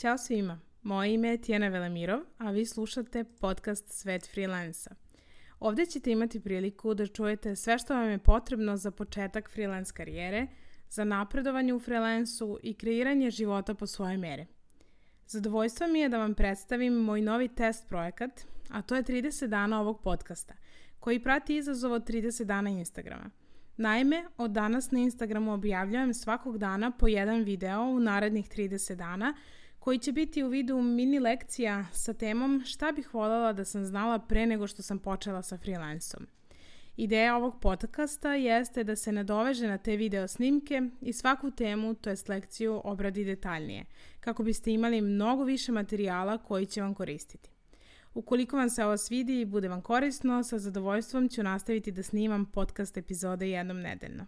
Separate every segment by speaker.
Speaker 1: Ćao svima, moje ime je Tijena Velemirov, a vi slušate podcast Svet freelansa. Ovde ćete imati priliku da čujete sve što vam je potrebno za početak freelance karijere, za napredovanje u freelansu i kreiranje života po svoje mere. Zadovoljstvo mi je da vam predstavim moj novi test projekat, a to je 30 dana ovog podcasta, koji prati izazov od 30 dana Instagrama. Naime, od danas na Instagramu objavljujem svakog dana po jedan video u narednih 30 dana – koji će biti u vidu mini lekcija sa temom šta bih voljela da sam znala pre nego što sam počela sa freelansom. Ideja ovog podcasta jeste da se nadoveže na te video snimke i svaku temu, to jest lekciju, obradi detaljnije, kako biste imali mnogo više materijala koji će vam koristiti. Ukoliko vam se ovo svidi i bude vam korisno, sa zadovoljstvom ću nastaviti da snimam podcast epizode jednom nedeljno.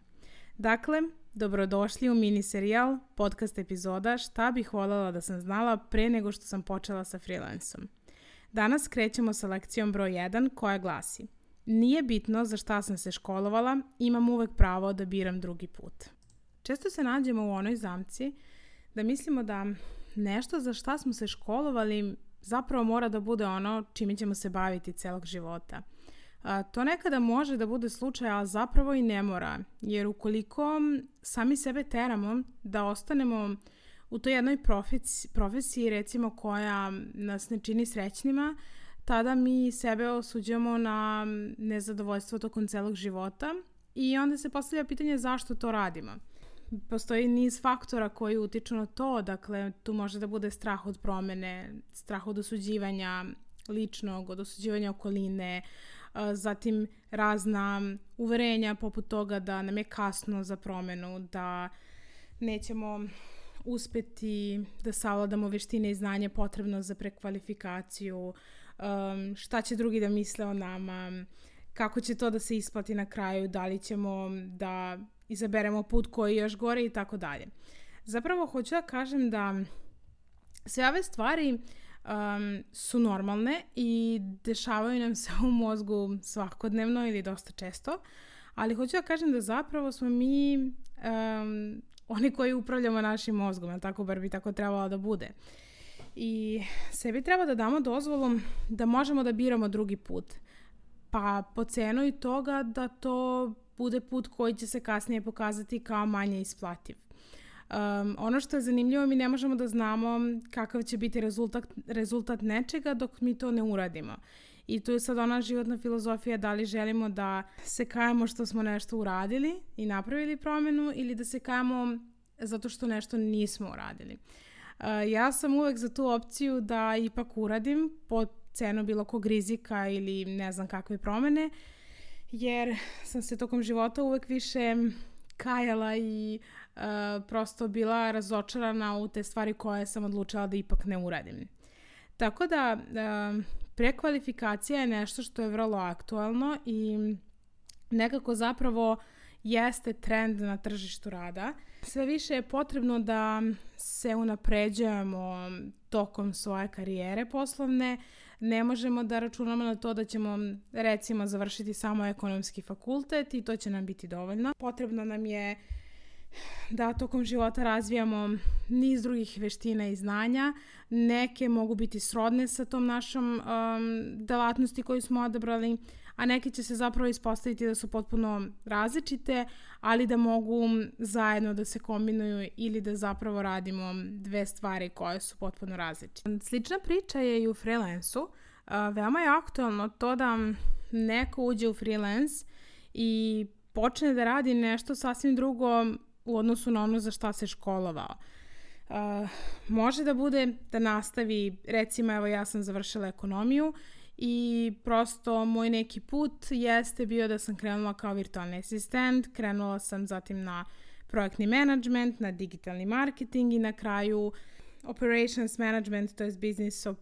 Speaker 1: Dakle, dobrodošli u mini serijal, podcast epizoda Šta bih voljela da sam znala pre nego što sam počela sa freelansom. Danas krećemo sa lekcijom broj 1 koja glasi Nije bitno za šta sam se školovala, imam uvek pravo da biram drugi put. Često se nađemo u onoj zamci da mislimo da nešto za šta smo se školovali zapravo mora da bude ono čime ćemo se baviti celog života – A, to nekada može da bude slučaj, a zapravo i ne mora, jer ukoliko sami sebe teramo da ostanemo u toj jednoj profesiji, profesiji recimo koja nas ne čini srećnima, tada mi sebe osuđujemo na nezadovoljstvo tokom celog života i onda se postavlja pitanje zašto to radimo. Postoji niz faktora koji utiču na to, dakle tu može da bude strah od promene, strah od osuđivanja ličnog, od osuđivanja okoline, uh, zatim razna uverenja poput toga da nam je kasno za promenu, da nećemo uspeti da savladamo veštine i znanje potrebno za prekvalifikaciju, um, šta će drugi da misle o nama, kako će to da se isplati na kraju, da li ćemo da izaberemo put koji je još gore i tako dalje. Zapravo hoću da kažem da sve ove stvari um, su normalne i dešavaju nam se u mozgu svakodnevno ili dosta često, ali hoću da kažem da zapravo smo mi um, oni koji upravljamo našim mozgom, ali tako bar bi tako trebalo da bude. I sebi treba da damo dozvolu da možemo da biramo drugi put. Pa po cenu i toga da to bude put koji će se kasnije pokazati kao manje isplativ. Um, ono što je zanimljivo, mi ne možemo da znamo kakav će biti rezultat, rezultat nečega dok mi to ne uradimo. I tu je sad ona životna filozofija da li želimo da se kajemo što smo nešto uradili i napravili promenu ili da se kajemo zato što nešto nismo uradili. Uh, ja sam uvek za tu opciju da ipak uradim po cenu bilo kog rizika ili ne znam kakve promene, jer sam se tokom života uvek više kajala i uh, uh, prosto bila razočarana u te stvari koje sam odlučila da ipak ne uradim. Tako da uh, prekvalifikacija je nešto što je vrlo aktualno i nekako zapravo jeste trend na tržištu rada. Sve više je potrebno da se unapređujemo tokom svoje karijere poslovne. Ne možemo da računamo na to da ćemo recimo završiti samo ekonomski fakultet i to će nam biti dovoljno. Potrebno nam je da tokom života razvijamo niz drugih veština i znanja. Neke mogu biti srodne sa tom našom um, delatnosti koju smo odabrali, a neke će se zapravo ispostaviti da su potpuno različite, ali da mogu zajedno da se kombinuju ili da zapravo radimo dve stvari koje su potpuno različite. Slična priča je i u freelansu. Uh, veoma je aktualno to da neko uđe u freelance i počne da radi nešto sasvim drugo u odnosu na ono za šta se školovao. Uh, može da bude da nastavi, recimo evo ja sam završila ekonomiju i prosto moj neki put jeste bio da sam krenula kao virtualni asistent, krenula sam zatim na projektni management, na digitalni marketing i na kraju operations management, to je business uh,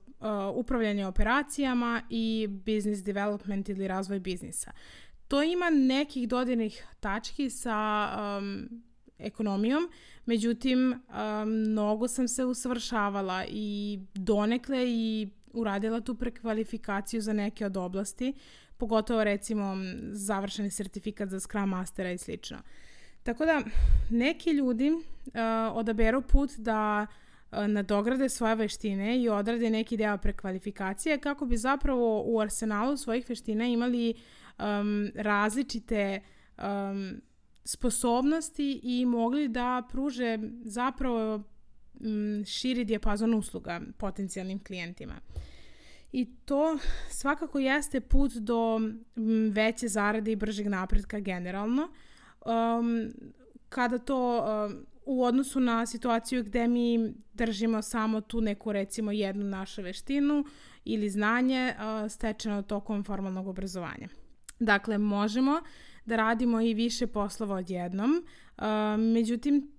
Speaker 1: upravljanje operacijama i business development ili razvoj biznisa. To ima nekih dodirnih tački sa um, ekonomijom, međutim, mnogo sam se usavršavala i donekle i uradila tu prekvalifikaciju za neke od oblasti, pogotovo recimo završeni sertifikat za Scrum Mastera i slično. Tako da neki ljudi uh, odaberu put da nadograde svoje veštine i odrade neki deo prekvalifikacije kako bi zapravo u arsenalu svojih veština imali um, različite um, sposobnosti i mogli da pruže zapravo um, širi dijapazon usluga potencijalnim klijentima. I to svakako jeste put do veće zarade i bržeg napretka generalno. Um, kada to um, u odnosu na situaciju gde mi držimo samo tu neku recimo jednu našu veštinu ili znanje uh, stečeno tokom formalnog obrazovanja. Dakle, možemo da radimo i više poslova odjednom, uh, međutim,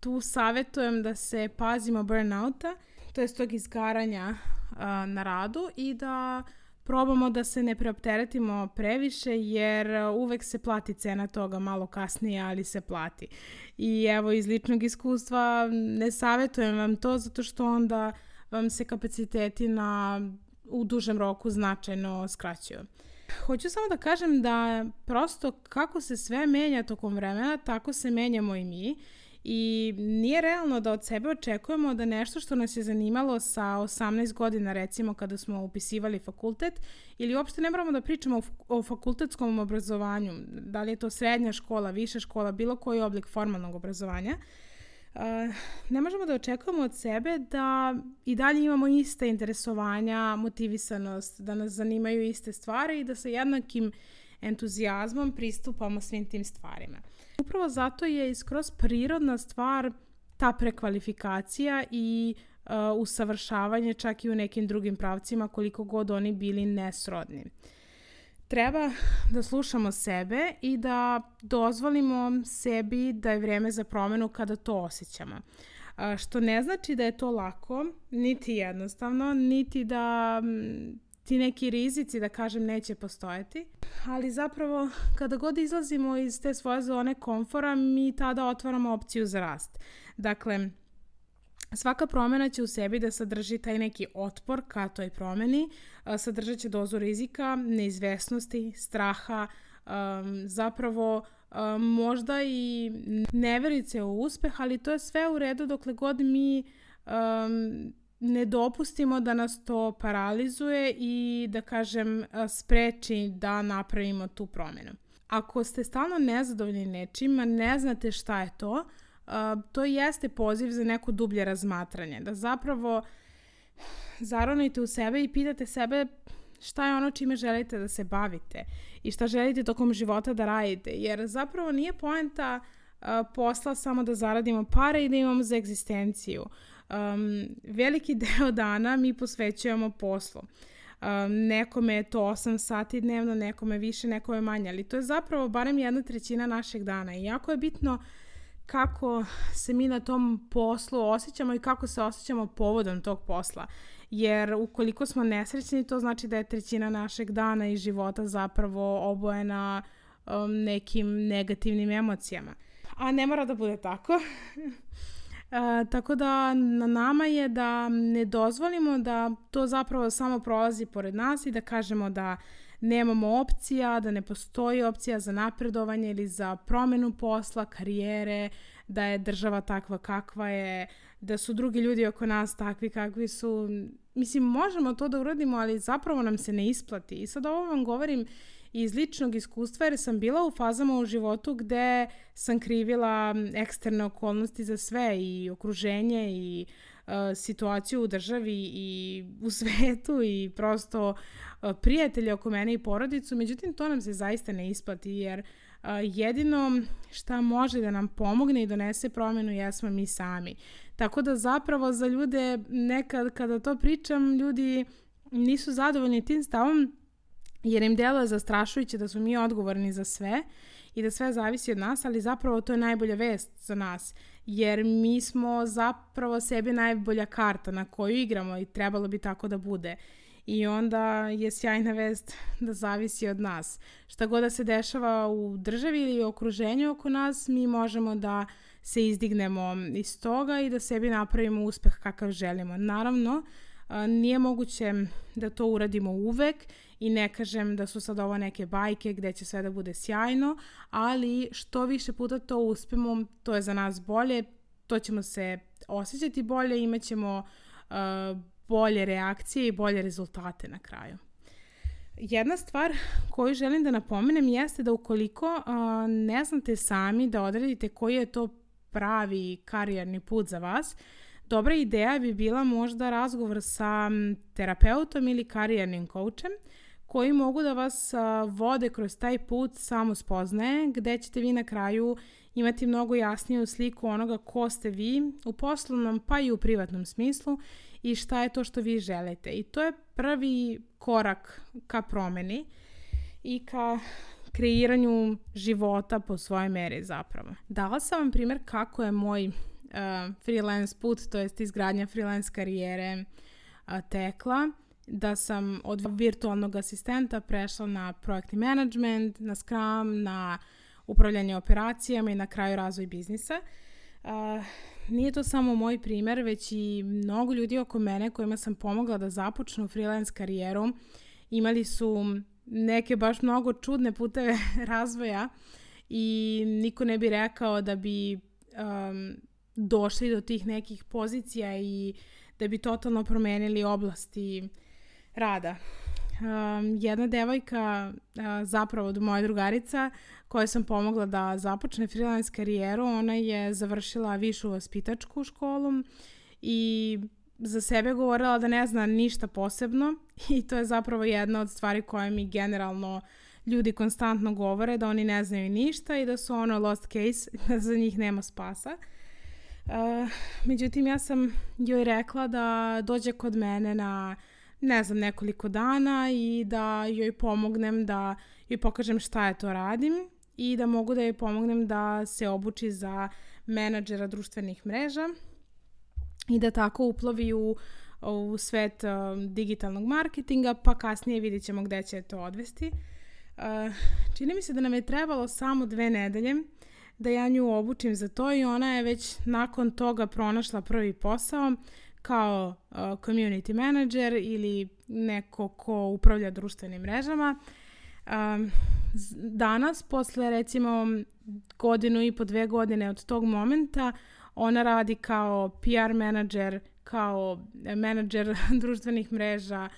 Speaker 1: tu savjetujem da se pazimo burnouta, to je tog izgaranja uh, na radu i da probamo da se ne preopteretimo previše jer uvek se plati cena toga malo kasnije, ali se plati. I evo iz ličnog iskustva ne savjetujem vam to zato što onda vam se kapaciteti na u dužem roku značajno skraćuju. Hoću samo da kažem da prosto kako se sve menja tokom vremena, tako se menjamo i mi. I nije realno da od sebe očekujemo da nešto što nas je zanimalo sa 18 godina recimo kada smo upisivali fakultet ili uopšte ne moramo da pričamo o, fakultetskom obrazovanju, da li je to srednja škola, viša škola, bilo koji oblik formalnog obrazovanja, Uh, ne možemo da očekujemo od sebe da i dalje imamo iste interesovanja, motivisanost, da nas zanimaju iste stvari i da sa jednakim entuzijazmom pristupamo svim tim stvarima. Upravo zato je iskroz prirodna stvar ta prekvalifikacija i uh, usavršavanje čak i u nekim drugim pravcima koliko god oni bili nesrodni. Treba da slušamo sebe i da dozvolimo sebi da je vreme za promenu kada to osjećamo. Što ne znači da je to lako, niti jednostavno, niti da ti neki rizici, da kažem, neće postojati. Ali zapravo, kada god izlazimo iz te svoje zone komfora, mi tada otvaramo opciju za rast. Dakle, Svaka promena će u sebi da sadrži taj neki otpor ka toj promeni, sadržat će dozu rizika, neizvesnosti, straha, zapravo možda i neverice u uspeh, ali to je sve u redu dokle god mi ne dopustimo da nas to paralizuje i da kažem spreči da napravimo tu promenu. Ako ste stalno nezadovoljni nečima, ne znate šta je to, to jeste poziv za neko dublje razmatranje. Da zapravo zaronite u sebe i pitate sebe šta je ono čime želite da se bavite i šta želite tokom života da radite. Jer zapravo nije poenta posla samo da zaradimo pare i da imamo za egzistenciju. Uh, um, veliki deo dana mi posvećujemo poslu. Um, nekome je to 8 sati dnevno, nekome više, nekome manje, ali to je zapravo barem jedna trećina našeg dana i jako je bitno kako se mi na tom poslu osjećamo i kako se osjećamo povodom tog posla. Jer ukoliko smo nesrećni, to znači da je trećina našeg dana i života zapravo obojena um, nekim negativnim emocijama. A ne mora da bude tako. E, tako da na nama je da ne dozvolimo da to zapravo samo prolazi pored nas i da kažemo da nemamo opcija, da ne postoji opcija za napredovanje ili za promenu posla, karijere, da je država takva kakva je, da su drugi ljudi oko nas takvi kakvi su. Mislim, možemo to da uradimo, ali zapravo nam se ne isplati. I sad ovo vam govorim iz ličnog iskustva jer sam bila u fazama u životu gde sam krivila eksterne okolnosti za sve i okruženje i uh, situaciju u državi i u svetu i prosto uh, prijatelje oko mene i porodicu. Međutim, to nam se zaista ne isplati jer uh, jedino šta može da nam pomogne i donese promenu jesmo mi sami. Tako da zapravo za ljude nekad kada to pričam, ljudi nisu zadovoljni tim stavom jer im deluje zastrašujuće da smo mi odgovorni za sve i da sve zavisi od nas, ali zapravo to je najbolja vest za nas, jer mi smo zapravo sebi najbolja karta na koju igramo i trebalo bi tako da bude. I onda je sjajna vest da zavisi od nas. Šta god da se dešava u državi ili u okruženju oko nas, mi možemo da se izdignemo iz toga i da sebi napravimo uspeh kakav želimo. Naravno, nije moguće da to uradimo uvek i ne kažem da su sad ovo neke bajke gde će sve da bude sjajno, ali što više puta to uspemo, to je za nas bolje, to ćemo se osjećati bolje, imat ćemo uh, bolje reakcije i bolje rezultate na kraju. Jedna stvar koju želim da napomenem jeste da ukoliko ne znate sami da odredite koji je to pravi karijerni put za vas, dobra ideja bi bila možda razgovor sa terapeutom ili karijernim coachem koji mogu da vas vode kroz taj put samo spoznaje, gde ćete vi na kraju imati mnogo jasniju sliku onoga ko ste vi u poslovnom pa i u privatnom smislu i šta je to što vi želite. I to je prvi korak ka promeni i ka kreiranju života po svojoj meri zapravo. Dala sam vam primjer kako je moj uh, freelance put, to jest izgradnja freelance karijere uh, tekla da sam od virtualnog asistenta prešla na projektni management, na Scrum, na upravljanje operacijama i na kraju razvoj biznisa. Uh, nije to samo moj primer, već i mnogo ljudi oko mene kojima sam pomogla da započnu freelance karijeru imali su neke baš mnogo čudne puteve razvoja i niko ne bi rekao da bi um, došli do tih nekih pozicija i da bi totalno promenili oblasti rada. Um, jedna devojka, uh, zapravo od moja drugarica, koja sam pomogla da započne freelance karijeru, ona je završila višu vaspitačku školu i za sebe govorila da ne zna ništa posebno i to je zapravo jedna od stvari koje mi generalno ljudi konstantno govore, da oni ne znaju ništa i da su ono lost case, da za njih nema spasa. Uh, međutim, ja sam joj rekla da dođe kod mene na ne znam, nekoliko dana i da joj pomognem da joj pokažem šta je to radim i da mogu da joj pomognem da se obuči za menadžera društvenih mreža i da tako uplovi u, u svet uh, digitalnog marketinga, pa kasnije vidit ćemo gde će to odvesti. Uh, čini mi se da nam je trebalo samo dve nedelje da ja nju obučim za to i ona je već nakon toga pronašla prvi posao kao uh, community manager ili neko ko upravlja društvenim mrežama. Um, danas, posle recimo godinu i po dve godine od tog momenta, ona radi kao PR menadžer, kao menadžer društvenih mreža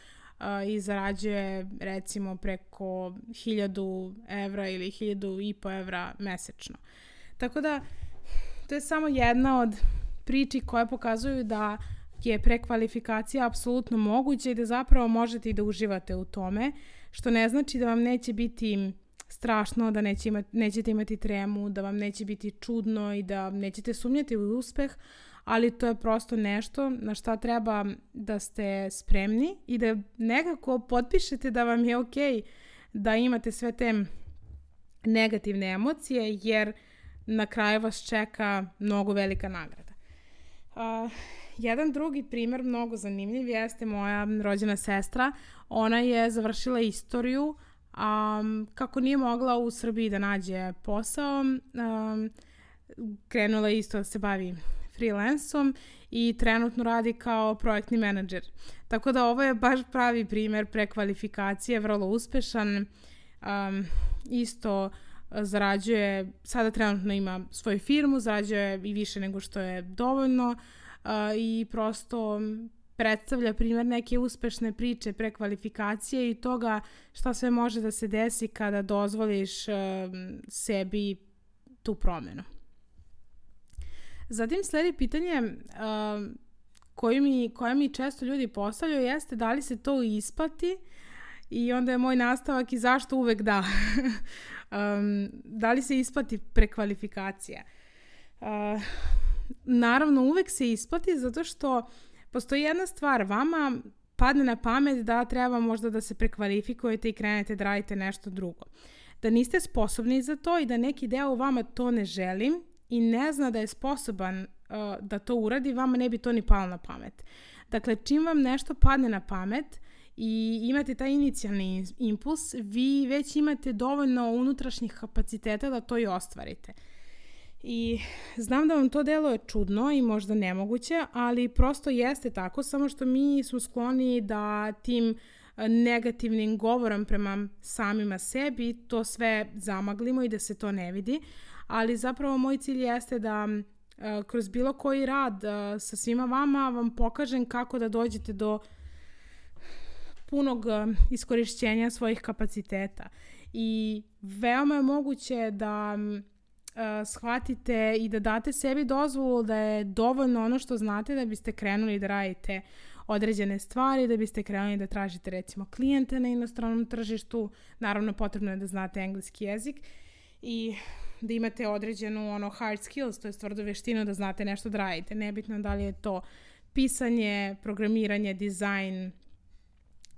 Speaker 1: uh, i zarađuje recimo preko 1000 evra ili 1000 i po evra mesečno. Tako da, to je samo jedna od priči koje pokazuju da je prekvalifikacija apsolutno moguća i da zapravo možete i da uživate u tome, što ne znači da vam neće biti strašno, da neće imati, nećete imati tremu, da vam neće biti čudno i da nećete sumnjati u uspeh, ali to je prosto nešto na šta treba da ste spremni i da nekako potpišete da vam je okej okay da imate sve te negativne emocije, jer na kraju vas čeka mnogo velika nagrada. Uh, Jedan drugi primer, mnogo zanimljiv, jeste moja rođena sestra. Ona je završila istoriju, um, kako nije mogla u Srbiji da nađe posao, um, krenula je isto da se bavi freelansom i trenutno radi kao projektni menadžer. Tako da ovo je baš pravi primer prekvalifikacije, vrlo uspešan. Um, isto zarađuje, sada trenutno ima svoju firmu, zarađuje i više nego što je dovoljno i prosto predstavlja primjer neke uspešne priče prekvalifikacije i toga šta sve može da se desi kada dozvoliš sebi tu promenu. Zatim sledi pitanje koje, mi, koje mi često ljudi postavljaju jeste da li se to isplati i onda je moj nastavak i zašto uvek da. da li se isplati prekvalifikacija? Uh, naravno uvek se isplati zato što postoji jedna stvar, vama padne na pamet da treba možda da se prekvalifikujete i krenete da radite nešto drugo. Da niste sposobni za to i da neki deo vama to ne želi i ne zna da je sposoban uh, da to uradi, vama ne bi to ni palo na pamet. Dakle, čim vam nešto padne na pamet i imate taj inicijalni impuls, vi već imate dovoljno unutrašnjih kapaciteta da to i ostvarite. I znam da vam to delo je čudno i možda nemoguće, ali prosto jeste tako, samo što mi smo skloni da tim e, negativnim govorom prema samima sebi to sve zamaglimo i da se to ne vidi, ali zapravo moj cilj jeste da kroz bilo koji rad sa svima vama vam pokažem kako da dođete do punog iskorišćenja svojih kapaciteta. I veoma je moguće da shvatite i da date sebi dozvolu da je dovoljno ono što znate da biste krenuli da radite određene stvari, da biste krenuli da tražite recimo klijente na inostranom tržištu. Naravno potrebno je da znate engleski jezik i da imate određenu ono hard skills, to je stvarno veštinu da znate nešto da radite. Nebitno da li je to pisanje, programiranje, dizajn,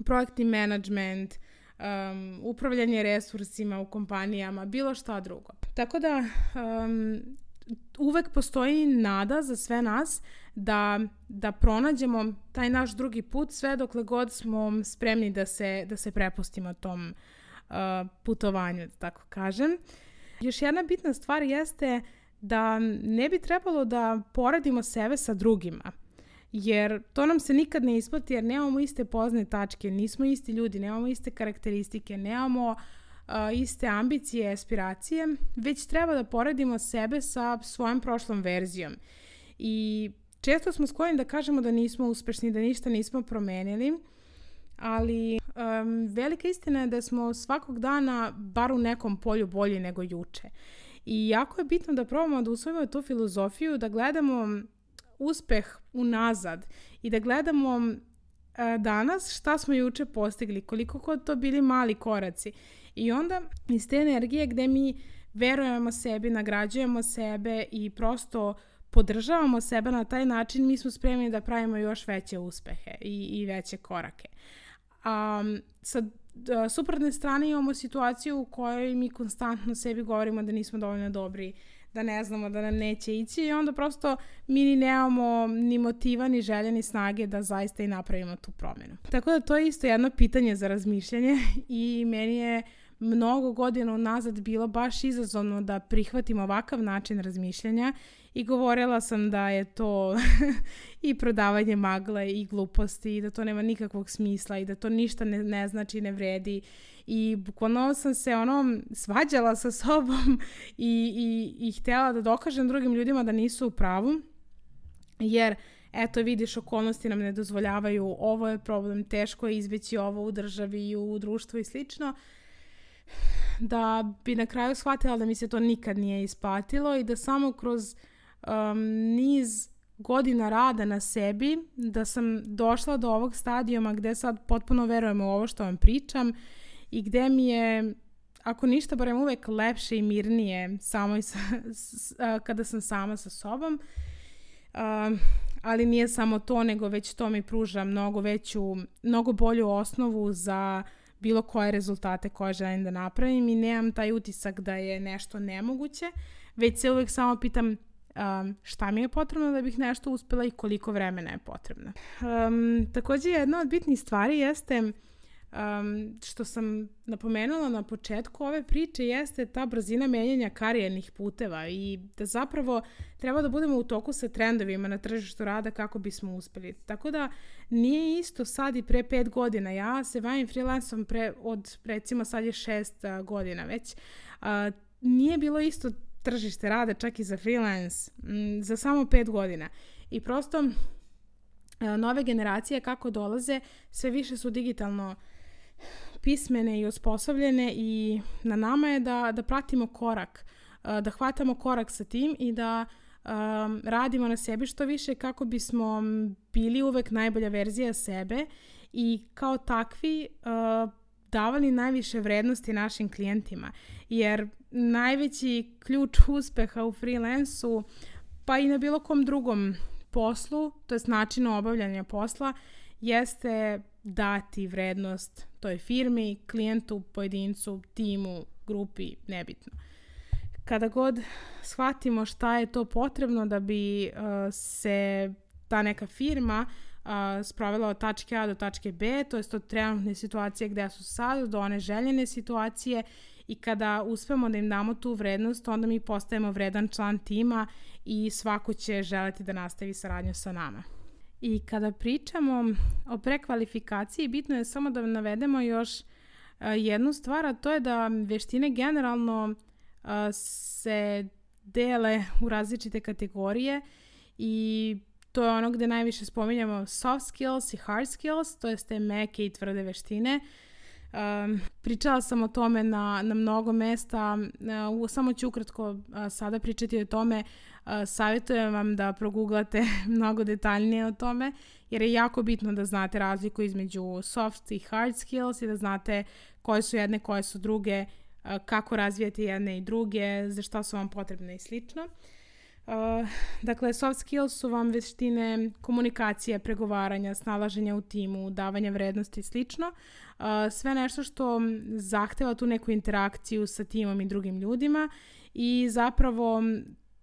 Speaker 1: projektni management, um, upravljanje resursima u kompanijama, bilo šta drugo. Tako da um, uvek postoji nada za sve nas da, da pronađemo taj naš drugi put sve dokle god smo spremni da se, da se prepustimo tom uh, putovanju, da tako kažem. Još jedna bitna stvar jeste da ne bi trebalo da poradimo sebe sa drugima. Jer to nam se nikad ne isplati jer nemamo iste pozne tačke, nismo isti ljudi, nemamo iste karakteristike, nemamo uh, iste ambicije, aspiracije, već treba da poredimo sebe sa svojom prošlom verzijom. I često smo skloni da kažemo da nismo uspešni, da ništa nismo promenili, ali um, velika istina je da smo svakog dana bar u nekom polju bolji nego juče. I jako je bitno da probamo da usvojimo tu filozofiju, da gledamo uspeh unazad i da gledamo uh, danas šta smo juče postigli, koliko kod to bili mali koraci. I onda iz te energije gde mi verujemo sebi, nagrađujemo sebe i prosto podržavamo sebe na taj način, mi smo spremni da pravimo još veće uspehe i, i veće korake. A sa suprotne strane imamo situaciju u kojoj mi konstantno sebi govorimo da nismo dovoljno dobri, da ne znamo da nam neće ići i onda prosto mi ni nemamo ni motiva, ni želje, ni snage da zaista i napravimo tu promenu. Tako da to je isto jedno pitanje za razmišljanje i meni je mnogo godina unazad bilo baš izazovno da prihvatim ovakav način razmišljanja i govorila sam da je to i prodavanje magle i gluposti i da to nema nikakvog smisla i da to ništa ne, ne znači, ne vredi. I bukvalno sam se ono svađala sa sobom i, i, i htjela da dokažem drugim ljudima da nisu u pravu jer eto vidiš okolnosti nam ne dozvoljavaju ovo je problem, teško je izbeći ovo u državi i u društvu i slično da bi na kraju shvatila da mi se to nikad nije isplatilo i da samo kroz um, niz godina rada na sebi, da sam došla do ovog stadijuma gde sad potpuno verujem u ovo što vam pričam i gde mi je ako ništa, barem uvek lepše i mirnije samo i sa, s, a, kada sam sama sa sobom. A, ali nije samo to, nego već to mi pruža mnogo veću, mnogo bolju osnovu za bilo koje rezultate koje želim da napravim i nemam taj utisak da je nešto nemoguće, već se uvek samo pitam um, šta mi je potrebno da bih nešto uspela i koliko vremena je potrebno. Um, takođe, jedna od bitnih stvari jeste um, što sam napomenula na početku ove priče jeste ta brzina menjanja karijernih puteva i da zapravo treba da budemo u toku sa trendovima na tržištu rada kako bismo uspeli. Tako da nije isto sad i pre pet godina. Ja se bavim freelansom pre, od recimo sad je šest uh, godina već. Uh, nije bilo isto tržište rada čak i za freelance m, za samo pet godina. I prosto nove generacije kako dolaze sve više su digitalno pismene i osposobljene i na nama je da, da pratimo korak, da hvatamo korak sa tim i da um, radimo na sebi što više kako bismo bili uvek najbolja verzija sebe i kao takvi uh, davali najviše vrednosti našim klijentima. Jer najveći ključ uspeha u freelansu, pa i na bilo kom drugom poslu, to je načinu obavljanja posla, jeste dati vrednost toj firmi, klijentu, pojedincu, timu, grupi, nebitno. Kada god shvatimo šta je to potrebno da bi uh, se ta neka firma uh, sprovela od tačke A do tačke B, to je to trenutne situacije gde su sad, do one željene situacije i kada uspemo da im damo tu vrednost, onda mi postajemo vredan član tima i svako će želeti da nastavi saradnju sa nama. I kada pričamo o prekvalifikaciji, bitno je samo da navedemo još jednu stvar, a to je da veštine generalno se dele u različite kategorije i to je ono gde najviše spominjamo soft skills i hard skills, to jest te meke i tvrde veštine. Um, pričala sam o tome na, na mnogo mesta, uh, samo ću ukratko uh, sada pričati o tome. Uh, savjetujem vam da proguglate mnogo detaljnije o tome, jer je jako bitno da znate razliku između soft i hard skills i da znate koje su jedne, koje su druge, uh, kako razvijati jedne i druge, za šta su vam potrebne i slično. Uh, dakle, soft skills su vam veštine komunikacije, pregovaranja, snalaženja u timu, davanja vrednosti i slično. Uh, sve nešto što zahteva tu neku interakciju sa timom i drugim ljudima i zapravo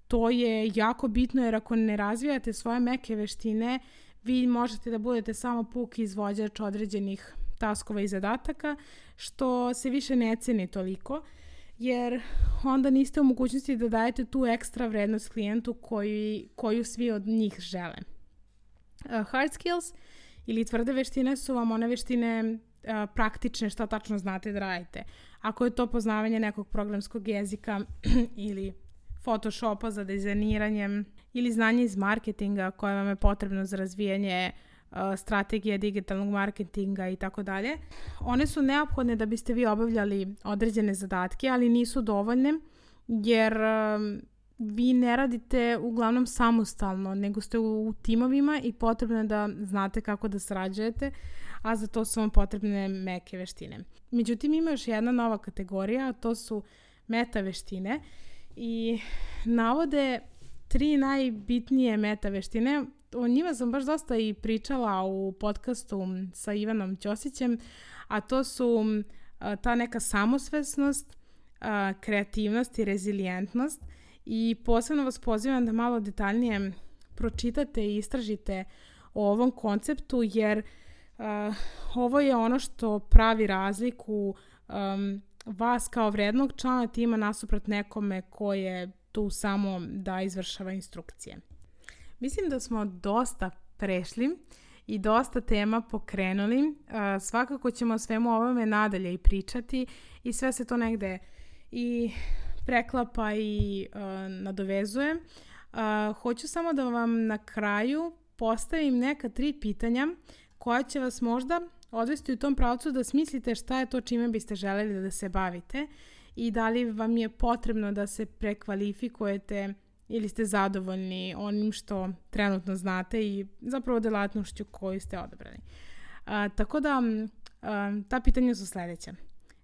Speaker 1: to je jako bitno jer ako ne razvijate svoje meke veštine, vi možete da budete samo puk izvođač određenih taskova i zadataka, što se više ne ceni toliko jer onda niste u mogućnosti da dajete tu ekstra vrednost klijentu koji, koju svi od njih žele. Uh, hard skills ili tvrde veštine su vam one veštine uh, praktične šta tačno znate da radite. Ako je to poznavanje nekog programskog jezika ili Photoshopa za dizajniranje ili znanje iz marketinga koje vam je potrebno za razvijanje strategije digitalnog marketinga i tako dalje. One su neophodne da biste vi obavljali određene zadatke, ali nisu dovoljne jer vi ne radite uglavnom samostalno, nego ste u timovima i potrebno je da znate kako da srađujete, a za to su vam potrebne meke veštine. Međutim, ima još jedna nova kategorija, a to su meta veštine i navode tri najbitnije meta veštine o njima sam baš dosta i pričala u podcastu sa Ivanom Ćosićem, a to su ta neka samosvesnost, kreativnost i rezilijentnost i posebno vas pozivam da malo detaljnije pročitate i istražite o ovom konceptu jer ovo je ono što pravi razliku vas kao vrednog člana tima nasuprot nekome ko je tu samo da izvršava instrukcije. Mislim da smo dosta prešli i dosta tema pokrenuli. Uh, svakako ćemo svemu ovome nadalje i pričati i sve se to negde i preklapa i uh, nadovezuje. Uh, hoću samo da vam na kraju postavim neka tri pitanja koja će vas možda odvesti u tom pravcu da smislite šta je to čime biste želeli da se bavite i da li vam je potrebno da se prekvalifikujete ili ste zadovoljni onim što trenutno znate i zapravo delatnošću koju ste odabrali. A, tako da a, ta pitanja su sledeća.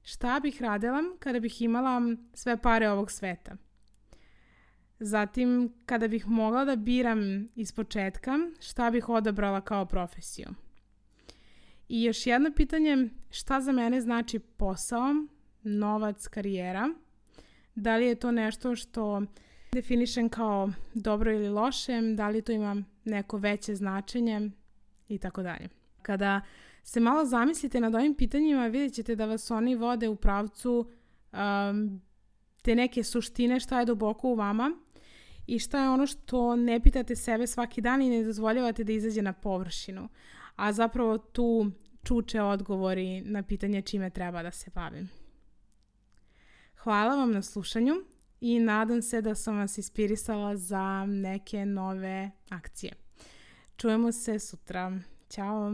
Speaker 1: Šta bih radila kada bih imala sve pare ovog sveta? Zatim, kada bih mogla da biram iz početka, šta bih odabrala kao profesiju? I još jedno pitanje, šta za mene znači posao, novac, karijera? Da li je to nešto što definišem kao dobro ili loše, da li to ima neko veće značenje i tako dalje. Kada se malo zamislite nad ovim pitanjima, vidjet ćete da vas oni vode u pravcu um, te neke suštine šta je duboko u vama i šta je ono što ne pitate sebe svaki dan i ne dozvoljavate da izađe na površinu. A zapravo tu čuče odgovori na pitanje čime treba da se bavim. Hvala vam na slušanju i nadam se da sam vas ispirisala za neke nove akcije. Čujemo se sutra. Ćao!